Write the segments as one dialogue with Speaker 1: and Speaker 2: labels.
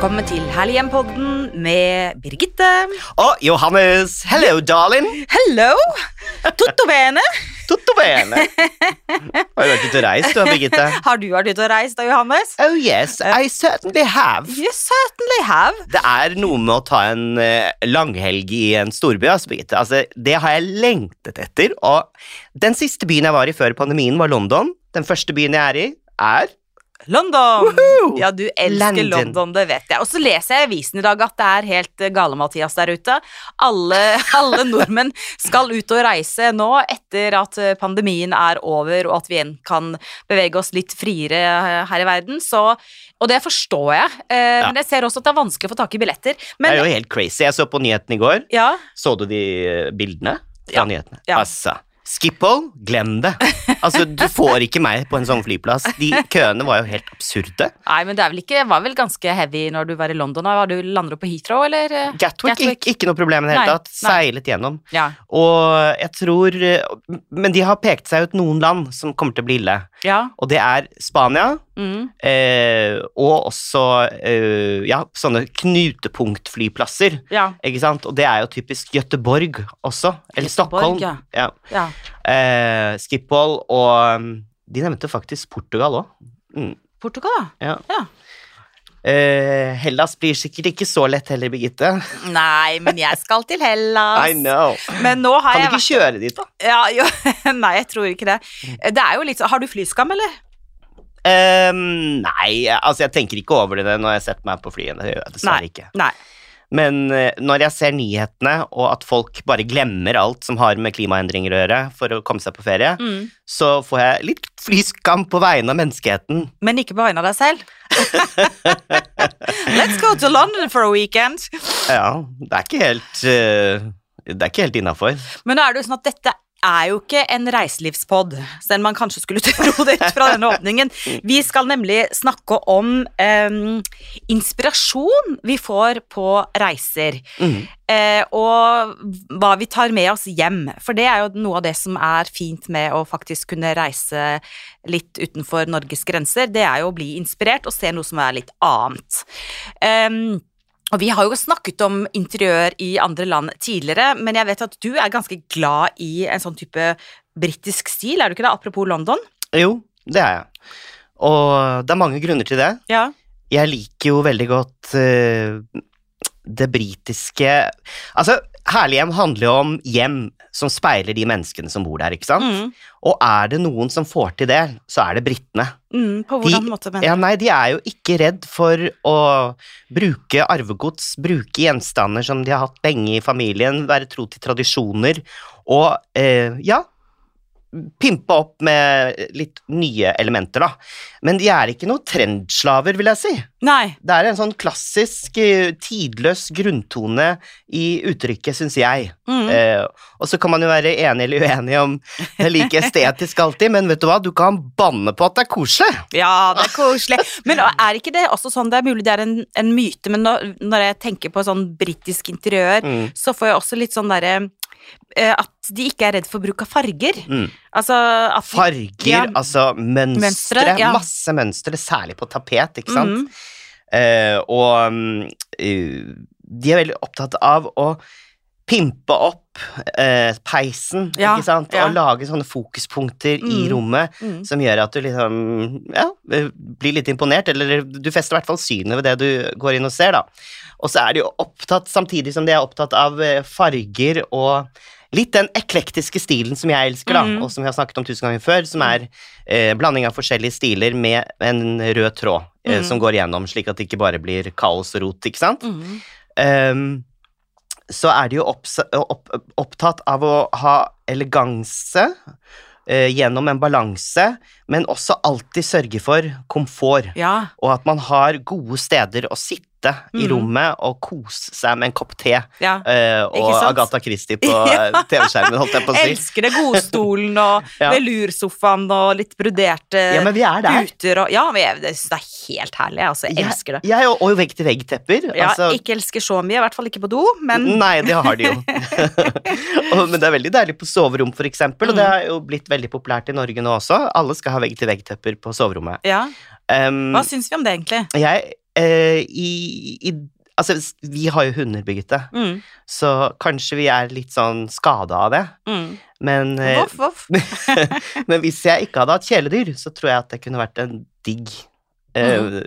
Speaker 1: Velkommen til Herlig hjem-podden med Birgitte.
Speaker 2: Og Johannes. Hello, darling.
Speaker 1: Hello! Tutto bene.
Speaker 2: Tutto bene. Har du vært ute og reist, du, Birgitte?
Speaker 1: Har du vært ute og reist da, Johannes?
Speaker 2: Oh yes, I certainly have.
Speaker 1: You certainly have.
Speaker 2: Det er noe med å ta en eh, langhelg i en storby, altså, Birgitte. Altså, det har jeg lengtet etter. Og den siste byen jeg var i før pandemien, var London. Den første byen jeg er i, er
Speaker 1: London!
Speaker 2: Woohoo!
Speaker 1: Ja, du elsker
Speaker 2: London.
Speaker 1: London, det vet jeg. Og så leser jeg i avisen i dag at det er helt eh, gale-Mathias der ute. Alle, alle nordmenn skal ut og reise nå etter at eh, pandemien er over og at vi igjen kan bevege oss litt friere eh, her i verden. Så, og det forstår jeg, eh, men jeg ser også at det er vanskelig å få tak i billetter.
Speaker 2: Det er jo helt crazy. Jeg så på nyhetene i går.
Speaker 1: ja,
Speaker 2: Så du de bildene fra
Speaker 1: Ja.
Speaker 2: nyhetene?
Speaker 1: Ja.
Speaker 2: Altså, Skippole, glem det. Altså, Du får ikke meg på en sånn flyplass. De køene var jo helt absurde.
Speaker 1: Nei, men det vel ikke, var vel ganske heavy når du var i London. Var du Lander du på Heathrow, eller? eh?
Speaker 2: Gatwick,
Speaker 1: Gatwick.
Speaker 2: Ikke, ikke noe problem i det hele tatt. Seilet gjennom.
Speaker 1: Ja.
Speaker 2: Og jeg tror Men de har pekt seg ut noen land som kommer til å bli ille.
Speaker 1: ja.
Speaker 2: Og det er Spania,
Speaker 1: Mm.
Speaker 2: eh, og også eh, ja, sånne knutepunktflyplasser.
Speaker 1: ja.
Speaker 2: Ikke sant? Og det er jo typisk Gøteborg også. Eller
Speaker 1: Göteborg,
Speaker 2: Stockholm.
Speaker 1: ja.
Speaker 2: Ja.
Speaker 1: ja.
Speaker 2: Eh, Schiphol og um, De nevnte faktisk Portugal òg. Mm.
Speaker 1: Portugal.
Speaker 2: Ja.
Speaker 1: Ja.
Speaker 2: Uh, Hellas blir sikkert ikke så lett heller, Birgitte.
Speaker 1: Nei, men jeg skal til Hellas.
Speaker 2: I know.
Speaker 1: Men nå har
Speaker 2: Kan du
Speaker 1: ikke
Speaker 2: ikke kjøre dit, da?
Speaker 1: ja, jo, Nei, jeg tror ikke det. Det er jo litt sånn Har du flyskam, eller?
Speaker 2: Um, nei, altså jeg tenker ikke over det når jeg setter meg på flyet. Dessverre
Speaker 1: Nei.
Speaker 2: ikke.
Speaker 1: Nei.
Speaker 2: Men eh, når jeg ser nyhetene, og at folk bare glemmer alt som har med klimaendringer å gjøre for å komme seg på ferie,
Speaker 1: Mm.
Speaker 2: så får jeg litt flyskam på vegne av menneskeheten.
Speaker 1: Men ikke på vegne av deg selv. Let's go to London for a weekend.
Speaker 2: Ja, det er ikke helt uh, Det er ikke helt innafor.
Speaker 1: Men er det jo sånn at dette er jo ikke en reiselivspod, selv om man kanskje skulle tro det ut fra denne åpningen. Vi skal nemlig snakke om um, inspirasjon vi får på reiser.
Speaker 2: mm.
Speaker 1: uh, og hva vi tar med oss hjem. For det er jo noe av det som er fint med å faktisk kunne reise litt utenfor Norges grenser. Det er jo å bli inspirert og se noe som er litt annet. Em, og vi har jo snakket om interiør i andre land tidligere, men jeg vet at du er ganske glad i en sånn type britisk stil, er du ikke det? Apropos London.
Speaker 2: Jo, det er jeg. Og det er mange grunner til det.
Speaker 1: Ja.
Speaker 2: Jeg liker jo veldig godt eh, det britiske Altså, Herlig hjem handler jo om hjem som speiler de menneskene som bor der, ikke sant?
Speaker 1: Mm,
Speaker 2: Og er det noen som får til det, så er det britene.
Speaker 1: mm, på hvordan måte, mener
Speaker 2: Ja, nei, de er jo ikke redd for å bruke arvegods, bruke gjenstander som de har hatt lenge i familien, være tro til tradisjoner, og eh, ja, pimpe opp med litt nye elementer, da. Men de er ikke noen trendslaver, vil jeg si.
Speaker 1: Nei.
Speaker 2: Det er en sånn klassisk, eh, tidløs grunntone i uttrykket, syns jeg.
Speaker 1: Mm.
Speaker 2: Eh, og så kan man jo være enig eller uenig om det er like estetisk alltid, men vet du hva, du kan banne på at det er koselig.
Speaker 1: Ja, det er koselig. Men er ikke det også sånn, det er mulig det er en, en myte, men når, når jeg tenker på sånn britisk interiør,
Speaker 2: Mm.
Speaker 1: så får jeg også litt sånn derre eh, At de ikke er redd for bruk av farger.
Speaker 2: Mm.
Speaker 1: Altså at
Speaker 2: Farger,
Speaker 1: Ja.
Speaker 2: altså mønstre,
Speaker 1: Mønstre, ja.
Speaker 2: masse mønstre, særlig på tapet, ikke sant?
Speaker 1: Mm.
Speaker 2: Uh, og eh, de er veldig opptatt av å pimpe opp eh, peisen,
Speaker 1: Ja,
Speaker 2: ikke sant?
Speaker 1: ja.
Speaker 2: Og lage sånne fokuspunkter i
Speaker 1: Mm.
Speaker 2: rommet
Speaker 1: Mm.
Speaker 2: som gjør at du liksom, ja, eh, blir litt imponert, eller du fester i hvert fall synet ved det du går inn og ser, da. Og så er de jo opptatt, samtidig som de er opptatt av farger og litt den eklektiske stilen som jeg elsker, da,
Speaker 1: mm.
Speaker 2: og som vi har snakket om tusen ganger før, som er eh, blanding av forskjellige stiler med en rød tråd eh,
Speaker 1: mm.
Speaker 2: som går gjennom, slik at det ikke bare blir kaos og rot, ikke sant?
Speaker 1: Mm.
Speaker 2: Um, så er de jo opps- opp, opptatt av å ha eleganse eh, gjennom en balanse, men også alltid sørge for komfort,
Speaker 1: Ja.
Speaker 2: og at man har gode steder å sitte i
Speaker 1: Mhm.
Speaker 2: rommet og kose seg med en kopp te
Speaker 1: ja. uh,
Speaker 2: og? Agatha Christie på
Speaker 1: Ja.
Speaker 2: eh, TV-skjermen, holdt jeg på å si.
Speaker 1: Elsker det. Godstolen og
Speaker 2: Ja.
Speaker 1: velursofaen og litt broderte
Speaker 2: Ja, men vi er der.
Speaker 1: puter og Ja, men jeg, det syns det er helt herlig. Jeg altså, jeg
Speaker 2: Jeg-
Speaker 1: elsker det.
Speaker 2: Jeg og, og vegg-til-vegg-tepper.
Speaker 1: Ja,
Speaker 2: altså,
Speaker 1: ikke elsker så mye, i hvert fall ikke på do, men
Speaker 2: Nei, det har de jo. og, men det er veldig deilig på soverom, for eksempel, og det
Speaker 1: har
Speaker 2: er jo blitt veldig populært i Norge nå også. Alle skal ha vegg-til-vegg-tepper på soverommet.
Speaker 1: ja.
Speaker 2: Um,
Speaker 1: Hva syns vi om det, egentlig?
Speaker 2: jeg eh, i, i Altså, vi har jo hunder, Birgitte,
Speaker 1: Mm,
Speaker 2: så kanskje vi er litt sånn skada av det.
Speaker 1: mm.
Speaker 2: Men, eh,
Speaker 1: Voff, voff.
Speaker 2: men hvis jeg ikke hadde hatt kjæledyr, så tror jeg at det kunne vært en digg eh,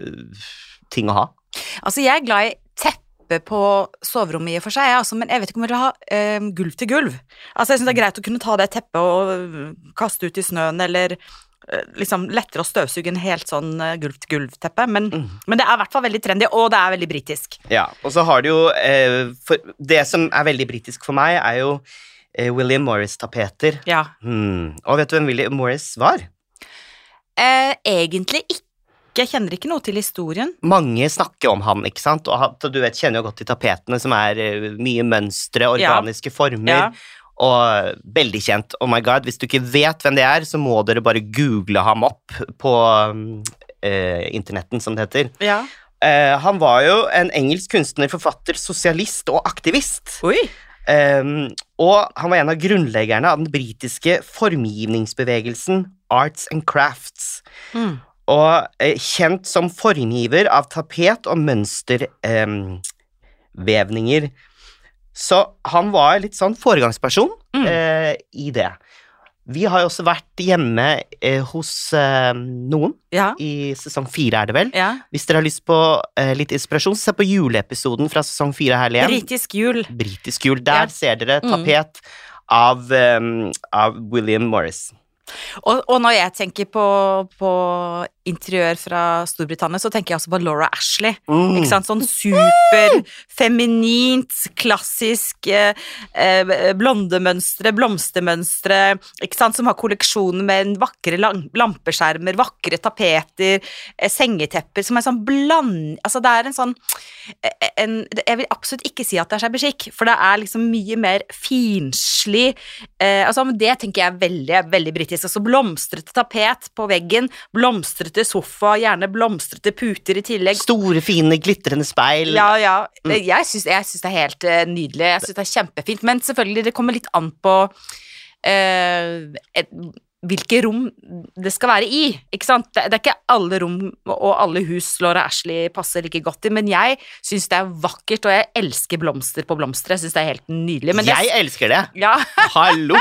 Speaker 2: ting å ha.
Speaker 1: Altså, jeg er glad i teppe på soverommet i og for seg, altså, men jeg vet ikke om jeg vil ha eh, gulv til gulv. Altså, jeg syns det er greit å kunne ta det teppet og øh, kaste ut i snøen, eller øh, liksom lettere å støvsuge en helt sånn øh, gulv til gulv-teppe, men,
Speaker 2: Mm.
Speaker 1: men det er i hvert fall veldig trendy, og det er veldig britisk.
Speaker 2: Ja, og så har du jo eh, for, Det som er veldig britisk for meg, er jo eh, William Morris-tapeter.
Speaker 1: Ja.
Speaker 2: Hmm. Og vet du hvem William Morris var?
Speaker 1: Eh, egentlig ikke. Jeg kjenner ikke noe til historien.
Speaker 2: Mange snakker om han, ikke sant? Og du vet, kjenner jo godt til tapetene, som er eh, mye mønstre, organiske former.
Speaker 1: Ja.
Speaker 2: Og veldig kjent. Oh my god, hvis du ikke vet hvem det er, så må dere bare google ham opp på mm, eh, internetten, som det heter.
Speaker 1: Ja.
Speaker 2: Eh, han var jo en engelsk kunstner, forfatter, sosialist og aktivist. Um, og han var en av grunnleggerne av den britiske formgivningsbevegelsen Arts and Crafts.
Speaker 1: Mm.
Speaker 2: Og eh, kjent som formgiver av tapet- og mønstervevninger. Så han var litt sånn foregangsperson
Speaker 1: Mm.
Speaker 2: eh, i det. Vi har jo også vært hjemme eh, hos eh, noen,
Speaker 1: Ja.
Speaker 2: i sesong fire er det vel.
Speaker 1: ja.
Speaker 2: Hvis dere har lyst på eh, litt inspirasjon, se på juleepisoden fra sesong fire her igjen
Speaker 1: Britisk jul.
Speaker 2: britisk jul. Der
Speaker 1: Ja.
Speaker 2: ser dere
Speaker 1: Mm.
Speaker 2: tapet av, um, av William Morris.
Speaker 1: Og, og når jeg tenker på, på interiør fra Storbritannia, så tenker jeg også på Laura Ashley.
Speaker 2: Mm.
Speaker 1: Ikke sant? Sånn superfeminint, klassisk eh, eh, blondemønstre, blomstermønstre, ikke sant? som har kolleksjoner med vakre lampeskjermer, vakre tapeter, eh, sengetepper, som er sånn bland... Altså det er en sånn eh, en, Jeg vil absolutt ikke si at det er shabby for det er liksom mye mer finslig eh, altså, Det tenker jeg er veldig, veldig britisk. Altså blomstrete tapet på veggen, blomstrete sofa, gjerne blomstrete puter i tillegg.
Speaker 2: Store, fine, glitrende speil.
Speaker 1: Ja, ja.
Speaker 2: Mm.
Speaker 1: Jeg syns, det er helt eh, nydelig. Jeg syns det er kjempefint. Men selvfølgelig, det kommer litt an på eh, et, hvilke rom det skal være i. Ikke sant? Det, er ikke alle rom og alle hus Laura Ashley passer like godt i, men jeg syns det er vakkert, og jeg elsker blomster på blomster. Jeg syns det er helt nydelig. Men det,
Speaker 2: Jeg elsker det!
Speaker 1: ja,
Speaker 2: Hallo!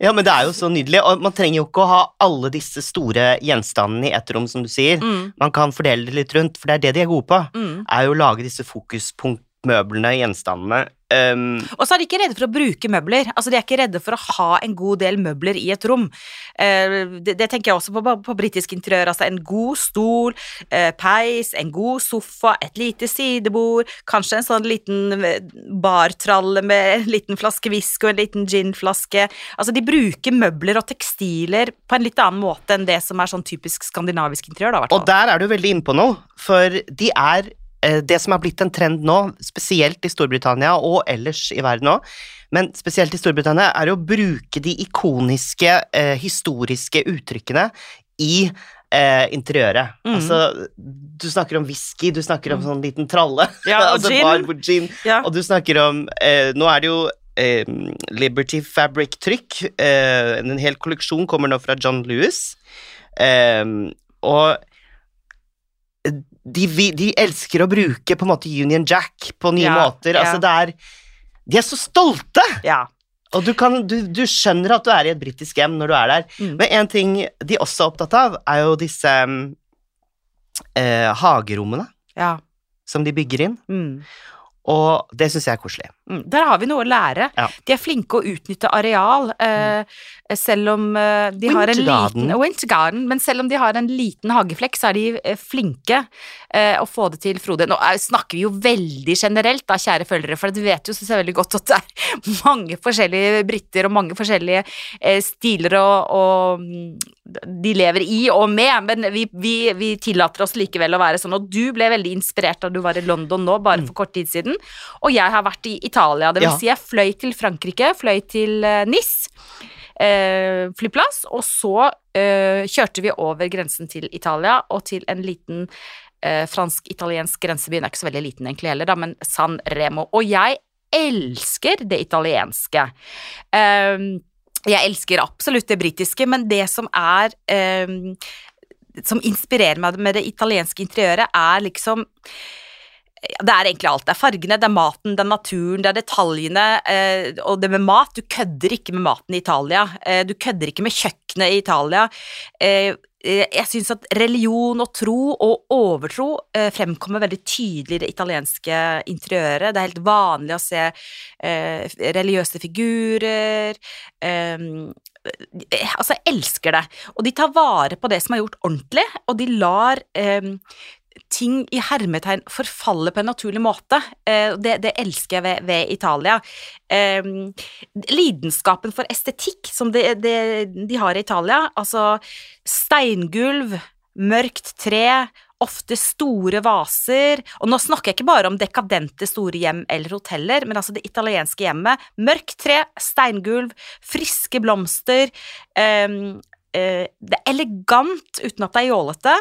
Speaker 2: ja, men det er jo så nydelig, og man trenger jo ikke å ha alle disse store gjenstandene i ett rom, som du sier.
Speaker 1: mm,
Speaker 2: Man kan fordele det litt rundt, for det er det de er gode på.
Speaker 1: mm.
Speaker 2: Er jo å lage disse fokuspunktmøblene, gjenstandene. Um,
Speaker 1: Og så er de ikke redde for å bruke møbler. Altså, De er ikke redde for å ha en god del møbler i et rom. Uh, det, det tenker jeg også på, på, britisk interiør. Altså En god stol, uh, peis, en god sofa, et lite sidebord, kanskje en sånn liten eh, bartralle med en liten flaske whisky og en liten ginflaske. Altså De bruker møbler og tekstiler på en litt annen måte enn det som er sånn typisk skandinavisk interiør. da,
Speaker 2: Og der er du veldig innpå noe, for de er det som har blitt en trend nå, spesielt i Storbritannia og ellers i verden òg, men spesielt i Storbritannia, er å bruke de ikoniske, eh, historiske uttrykkene i eh, interiøret.
Speaker 1: Mm.
Speaker 2: Altså, du snakker om whisky, du snakker om
Speaker 1: Mm.
Speaker 2: sånn liten tralle,
Speaker 1: Ja, og
Speaker 2: altså
Speaker 1: gin.
Speaker 2: bar gin,
Speaker 1: Ja.
Speaker 2: og du snakker om eh, Nå er det jo eh, Liberty Fabric-trykk. Eh, en hel kolleksjon kommer nå fra John Lewis. Eh, og de, de elsker å bruke på en måte Union Jack på nye
Speaker 1: Ja,
Speaker 2: måter. Altså,
Speaker 1: ja.
Speaker 2: det er De er så stolte!
Speaker 1: ja.
Speaker 2: Og du, kan, du, du skjønner at du er i et britisk hjem når du er der.
Speaker 1: Mm.
Speaker 2: Men en ting de også er opptatt av, er jo disse eh, hagerommene
Speaker 1: ja.
Speaker 2: som de bygger inn.
Speaker 1: Mm.
Speaker 2: Og det syns jeg er koselig.
Speaker 1: Mm, Der har vi noe å lære.
Speaker 2: Ja.
Speaker 1: De er flinke å utnytte areal, eh, selv om eh, de har en liten Winter garden, men selv om de har en liten hageflekk, så er de eh, flinke eh, å få det til, Frode. Nå eh, snakker vi jo veldig generelt, da, kjære følgere, for du vet jo så veldig godt at det er mange forskjellige briter og mange forskjellige eh, stiler og, og mm, de lever i og med, men vi, vi, vi tillater oss likevel å være sånn. Og du ble veldig inspirert da du var i London nå, bare for kort tid siden. Og jeg har vært i Italia. Det vil
Speaker 2: Ja.
Speaker 1: si, jeg fløy til Frankrike, fløy til eh, Nis eh, flyplass, og så eh, kjørte vi over grensen til Italia og til en liten eh, fransk-italiensk grenseby. Den er ikke så veldig liten egentlig heller, da, men San Remo. Og jeg elsker det italienske. Eh, jeg elsker absolutt det britiske, men det som er eh, som inspirerer meg med det italienske interiøret, er liksom det er egentlig alt. Det er fargene, det er maten, det er naturen, det er detaljene. Eh, og det med mat Du kødder ikke med maten i Italia. Eh, du kødder ikke med kjøkkenet i Italia. Eh, jeg syns at religion og tro og overtro fremkommer veldig tydelig i det italienske interiøret. Det er helt vanlig å se religiøse figurer. altså, jeg elsker det. Og de tar vare på det som er gjort ordentlig, og de lar ting i hermetegn forfaller på en naturlig måte. Eh, det, det elsker jeg ved, ved Italia. Eh, lidenskapen for estetikk som de, de, de har i Italia, altså steingulv, mørkt tre, ofte store vaser, og nå snakker jeg ikke bare om dekadente store hjem eller hoteller, men altså det italienske hjemmet. Mørkt tre, steingulv, friske blomster, um, uh, det er elegant uten at det er jålete,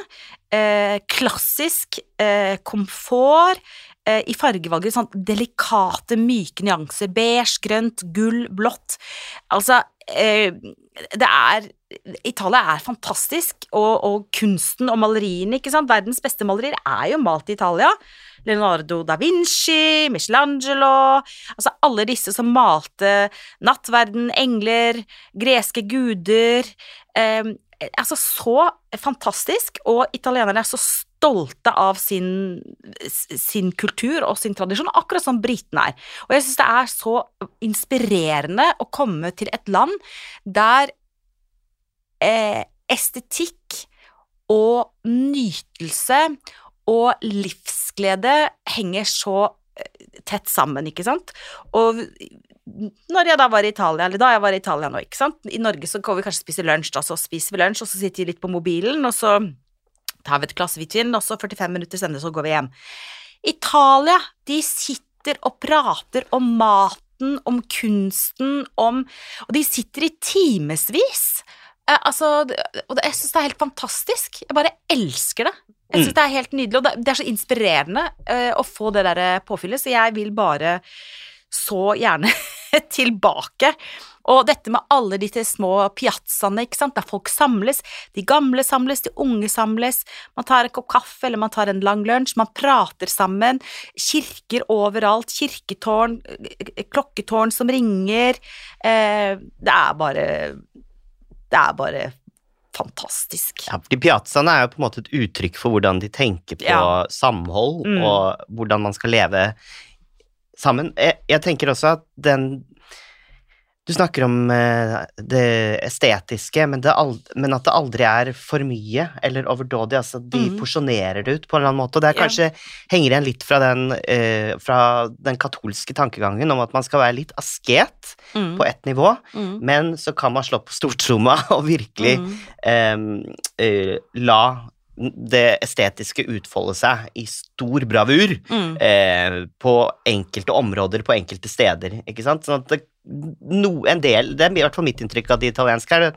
Speaker 1: eh, klassisk eh, komfort eh, i fargevalget. Sånn delikate, myke nyanser. Beige, grønt, gull, blått. Altså eh, Det er Italia er fantastisk, og, og, kunsten og maleriene, ikke sant. Verdens beste malerier er jo malt i Italia. Leonardo da Vinci, Michelangelo Altså alle disse som malte nattverden, engler, greske guder. Eh, altså så fantastisk, og italienerne er så stolte av sin, sin kultur og sin tradisjon, akkurat som britene er. Og jeg syns det er så inspirerende å komme til et land der eh, estetikk og nytelse og livsglede henger så eh, tett sammen, ikke sant? Og når jeg da var i Italia, eller da jeg var i Italia nå, ikke sant I Norge så går vi kanskje og spiser lunsj, da, så spiser vi lunsj, og så sitter vi litt på mobilen, og så tar vi et glass hvitvin, og så 45 minutter senere så går vi hjem. Italia, de sitter og prater om maten, om kunsten, om Og de sitter i timevis. Eh, altså, og jeg syns det er helt fantastisk. Jeg bare elsker det. Jeg syns mm. det er helt nydelig, og det er så inspirerende uh, å få det der påfyllet, så jeg vil bare så gjerne tilbake. Og dette med alle disse små piazzaene, ikke sant, der folk samles. De gamle samles, de unge samles. Man tar en kopp kaffe, eller man tar en lang lunsj. Man prater sammen. Kirker overalt. Kirketårn, klokketårn som ringer. Eh, det er bare Det er bare fantastisk.
Speaker 2: Ja, fordi Piazzaene er jo på en måte et uttrykk for hvordan de tenker på ja. samhold, mm. og hvordan man skal leve sammen. Jeg, jeg, tenker også at den Du snakker om eh, det estetiske, men, det aldri, men, at det aldri er for mye eller overdådig. Altså, de mm. porsjonerer det ut på en eller annen måte. Og det er kanskje ja. henger igjen litt fra den, eh, fra den, katolske tankegangen om at man skal være litt asket mm. på ett nivå, mm. men så kan man slå på stortromma og virkelig mm. eh, la det estetiske utfolde seg i stor bravur mm. eh, på enkelte områder, på enkelte steder, ikke sant? Sånn at det, no, en del Det er i hvert fall mitt inntrykk av de italienske her.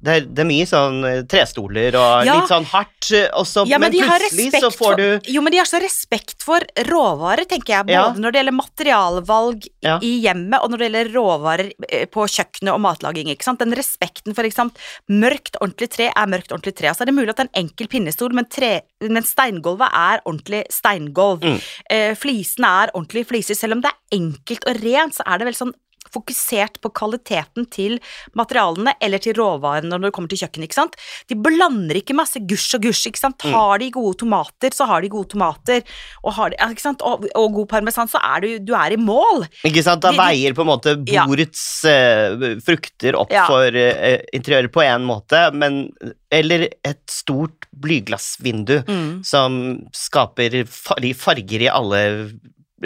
Speaker 2: Det er, det er, mye sånn eh, trestoler og ja. litt sånn hardt, eh, også, ja, men, men plutselig så får du
Speaker 1: Jo, men de har så respekt for råvarer, tenker jeg, både ja. når det gjelder materialvalg i hjemmet, og når det gjelder råvarer eh, på kjøkkenet og matlaging, ikke sant. Den respekten for eksempel, mørkt, ordentlig tre er mørkt, ordentlig tre. Altså er det mulig at det er en enkel pinnestol, men, tre, men steingulvet er ordentlig steingulv. Mm. Eh, flisene er ordentlig fliser. Selv om det er enkelt og rent, så er det vel sånn fokusert på kvaliteten til materialene eller til råvarene når det kommer til kjøkkenet. ikke sant? De blander ikke masse gusj og gusj. ikke sant? Har de gode tomater, så har de gode tomater. Og, har de, ikke sant? og, og god parmesan, så er du, du er i mål.
Speaker 2: Ikke sant? Da de, veier på en måte bordets ja. uh, frukter opp ja. for uh, interiøret på en måte, men eller et stort blyglassvindu mm. som skaper farger i alle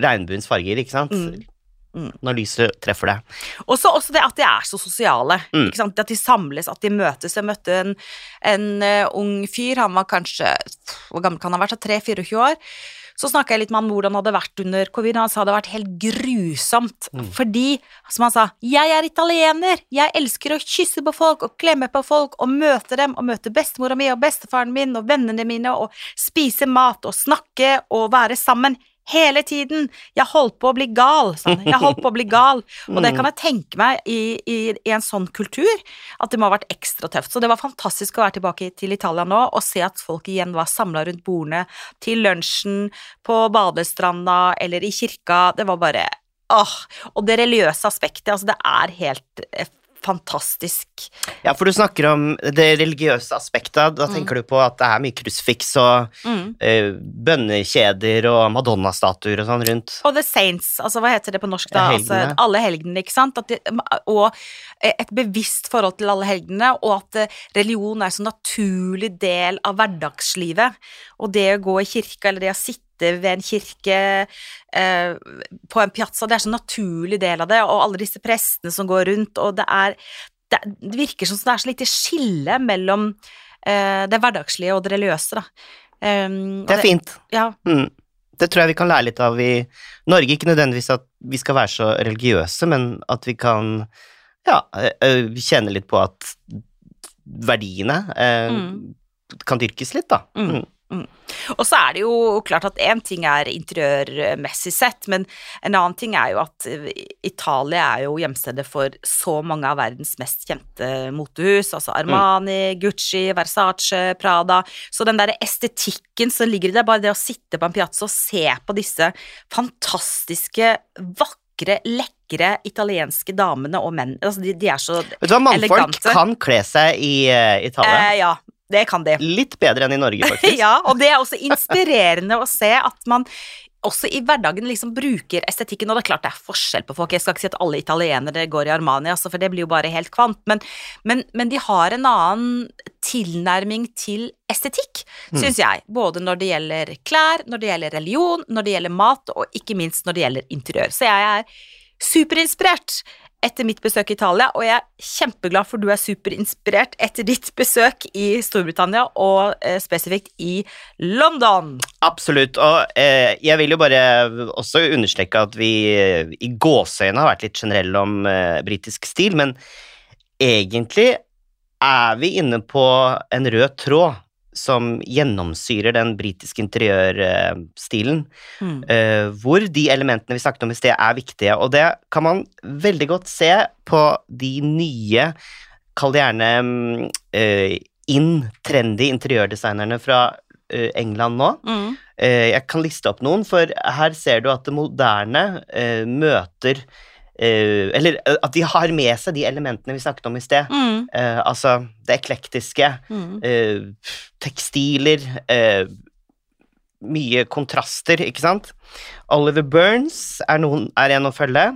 Speaker 2: regnbuens farger, ikke sant? Mm. Mm. Når lyset treffer deg.
Speaker 1: Også, også det at de er så sosiale. Mm. At de samles, at de møtes. Jeg møtte en, en uh, ung fyr, han var kanskje Hvor gammel kan han ha vært? 3-24 år. Så snakka jeg litt med han hvordan det hadde vært under covid. Han sa det hadde vært helt grusomt. Mm. Fordi, som han sa, jeg er italiener. Jeg elsker å kysse på folk og klemme på folk og møte dem og møte bestemora mi og bestefaren min og vennene mine og spise mat og snakke og være sammen hele tiden. Jeg holdt på å bli gal, sa han. Jeg holdt på å bli gal. Og det kan jeg tenke meg i, i, i en sånn kultur, at det må ha vært ekstra tøft. Så det var fantastisk å være tilbake til Italia nå og se at folk igjen var samla rundt bordene til lunsjen, på badestranda eller i kirka. Det var bare Åh, og det religiøse aspektet, altså det er helt eh, fantastisk.
Speaker 2: Ja, for du snakker om det religiøse aspektet. Da tenker du på at det er mye krusifiks og
Speaker 1: Mm.
Speaker 2: eh, bønnekjeder og madonnastatuer og sånn rundt.
Speaker 1: Og The Saints, altså hva heter det på norsk da?
Speaker 2: Helgene.
Speaker 1: Altså,
Speaker 2: helgene.
Speaker 1: alle helgene, ikke sant? Det, og et bevisst forhold til alle helgene, og at eh, religion er en så naturlig del av hverdagslivet. Og det å gå i kirka, eller det å sitte ved en kirke eh, på en piazza, det er så naturlig del av det, og alle disse prestene som går rundt, og det er Det, det virker som det er så lite skille mellom eh, det hverdagslige og det religiøse, da. Um,
Speaker 2: Det er fint.
Speaker 1: Ja,
Speaker 2: Mm. Det tror jeg vi kan lære litt av i Norge. Ikke nødvendigvis at vi skal være så religiøse, men at vi kan ja, ø- ø, kjenne litt på at verdiene eh,
Speaker 1: Mm.
Speaker 2: kan dyrkes litt, da.
Speaker 1: Mm.
Speaker 2: Mm.
Speaker 1: Og så er det jo klart at én ting er interiørmessig sett, men en annen ting er jo at Italia er jo hjemstedet for så mange av verdens mest kjente motehus, altså Armani, Gucci, Versace, Prada. Så den derre estetikken som ligger i det, bare det å sitte på en piazza og se på disse fantastiske, vakre, lekre italienske damene og menn altså de, de er så elegante.
Speaker 2: Vet du hva, mannfolk
Speaker 1: Elegante.
Speaker 2: kan kle seg i uh, Italia.
Speaker 1: eh, Ja, det kan de.
Speaker 2: Litt bedre enn i Norge, faktisk.
Speaker 1: Ja, og det er også inspirerende å se at man også i hverdagen liksom bruker estetikken, og det er klart det er forskjell på folk, jeg skal ikke si at alle italienere går i Armani, altså, for det blir jo bare helt kvant, men, men, men de har en annen tilnærming til estetikk, syns jeg, både når det gjelder klær, når det gjelder religion, når det gjelder mat, og ikke minst når det gjelder interiør. Så jeg er superinspirert etter mitt besøk i Italia, og jeg er kjempeglad for du er superinspirert etter ditt besøk i Storbritannia, og eh, spesifikt i London.
Speaker 2: Absolutt. Og eh, jeg vil jo bare også understreke at vi eh, i gåseøynene har vært litt generelle om eh, britisk stil, men egentlig er vi inne på en rød tråd som gjennomsyrer den britiske interiørstilen,
Speaker 1: Mm.
Speaker 2: Uh, hvor de elementene vi snakket om i sted, er viktige. Og det kan man veldig godt se på de nye, kall det gjerne uh, inn trendy interiørdesignerne fra uh, England nå.
Speaker 1: Mm.
Speaker 2: Jeg kan liste opp noen, for her ser du at det moderne møter eh, Eller eh, at de har med seg de elementene vi snakket om i sted.
Speaker 1: Mm.
Speaker 2: Uh, altså det eklektiske,
Speaker 1: Mm.
Speaker 2: uh, tekstiler Mye kontraster, ikke sant? Oliver Burns er, noen, er en å følge.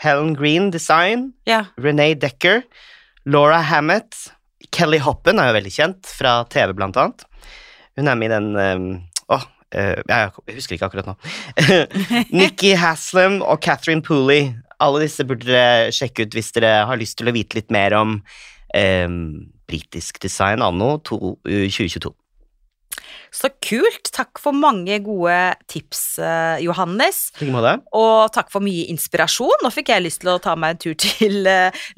Speaker 2: Helen Green Design.
Speaker 1: Ja.
Speaker 2: Renee Decker. Laura Hammett. Kelly Hoppen er jo veldig kjent fra TV, blant annet. Hun er med i den Åh, jeg husker ikke akkurat nå. Nikki Haslam og Catherine Pooley. Alle disse burde dere sjekke ut hvis dere har lyst til å vite litt mer om eh, britisk design anno to- uh, 2022.
Speaker 1: Så kult. Takk for mange gode tips, eh, Johannes. Og takk for mye inspirasjon. Nå fikk jeg lyst til å ta meg en tur til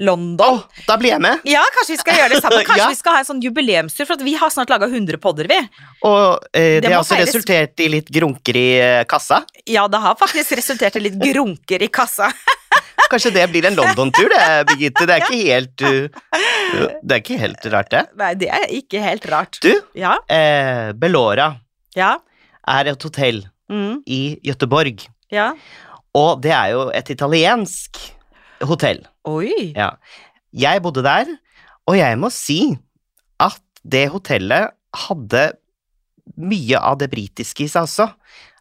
Speaker 1: London.
Speaker 2: Oh, Da blir jeg med!
Speaker 1: Ja, kanskje vi skal gjøre det sammen. Kanskje
Speaker 2: Ja.
Speaker 1: vi skal ha en sånn jubileumstur, for vi har snart laga 100 podder, vi.
Speaker 2: Og eh, det,
Speaker 1: Det
Speaker 2: har også
Speaker 1: feires.
Speaker 2: resultert i litt grunker i eh, kassa.
Speaker 1: Ja, det har faktisk resultert i litt grunker i kassa.
Speaker 2: Kanskje det blir en London-tur, det, Birgitte. Det er ikke helt uh, Det er ikke helt rart, det.
Speaker 1: Nei, det er ikke helt rart.
Speaker 2: Du,
Speaker 1: Ja,
Speaker 2: eh, Bellora
Speaker 1: ja.
Speaker 2: er et hotell
Speaker 1: Mm,
Speaker 2: i Gøteborg.
Speaker 1: ja.
Speaker 2: og det er jo et italiensk hotell.
Speaker 1: Oi.
Speaker 2: Ja. Jeg bodde der, og jeg må si at det hotellet hadde mye av det britiske i seg også.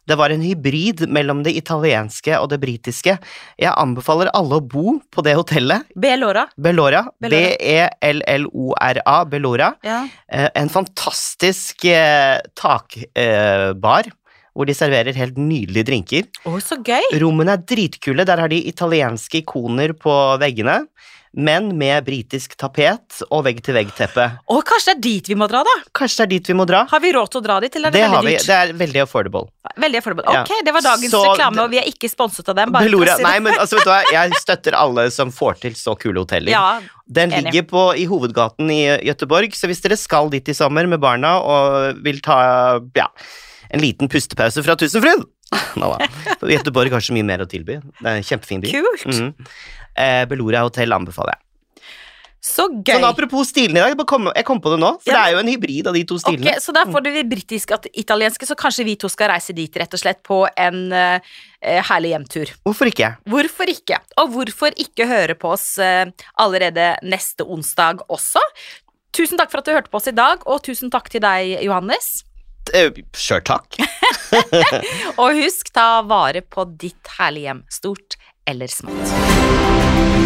Speaker 2: Det var en hybrid mellom det italienske og det britiske. Jeg anbefaler alle å bo på det hotellet.
Speaker 1: Belora.
Speaker 2: Bellora.
Speaker 1: Bellora.
Speaker 2: B-e-l-l-o-r-a. Bellora.
Speaker 1: Ja.
Speaker 2: Eh, En fantastisk eh, takbar, hvor de serverer helt nydelige drinker.
Speaker 1: Å, så gøy.
Speaker 2: Rommene er dritkule. Der har de italienske ikoner på veggene, men med britisk tapet og vegg-til-vegg-teppe.
Speaker 1: Og kanskje det er dit vi må dra, da?
Speaker 2: Kanskje det er dit vi må dra?
Speaker 1: Har vi råd til å dra dit, eller er det,
Speaker 2: Det
Speaker 1: veldig dyrt?
Speaker 2: Det er veldig affordable.
Speaker 1: Veldig affordable.
Speaker 2: Ja.
Speaker 1: Ok, det var dagens
Speaker 2: Så
Speaker 1: reklame, og vi er ikke sponset av dem. bare det.
Speaker 2: nei, men altså, vet du hva, jeg støtter alle som får til så kule hoteller.
Speaker 1: Ja,
Speaker 2: Den
Speaker 1: enig.
Speaker 2: ligger på, i hovedgaten i Gøteborg, så hvis dere skal dit i sommer med barna og vil ta ja, en liten pustepause fra Tusenfryd, Nå da. Göteborg har så mye mer å tilby. Det er en kjempefin by.
Speaker 1: Kult.
Speaker 2: Mhm. Eh, Beloria hotell anbefaler jeg.
Speaker 1: Så gøy.
Speaker 2: Sånn apropos stilene i dag, jeg kom, på det nå, for
Speaker 1: Ja.
Speaker 2: det er jo en hybrid av de to
Speaker 1: Ok,
Speaker 2: Okay,
Speaker 1: så da får du det britiske og italienske, så kanskje vi to skal reise dit rett og slett på en eh, herlig hjemtur.
Speaker 2: Hvorfor ikke?
Speaker 1: Hvorfor ikke? Og hvorfor ikke høre på oss uh, allerede neste onsdag også? Tusen takk for at du hørte på oss i dag, og tusen takk til deg, Johannes.
Speaker 2: Eh, Sure, takk.
Speaker 1: Og husk, ta vare på ditt herlige hjem, stort eller smått.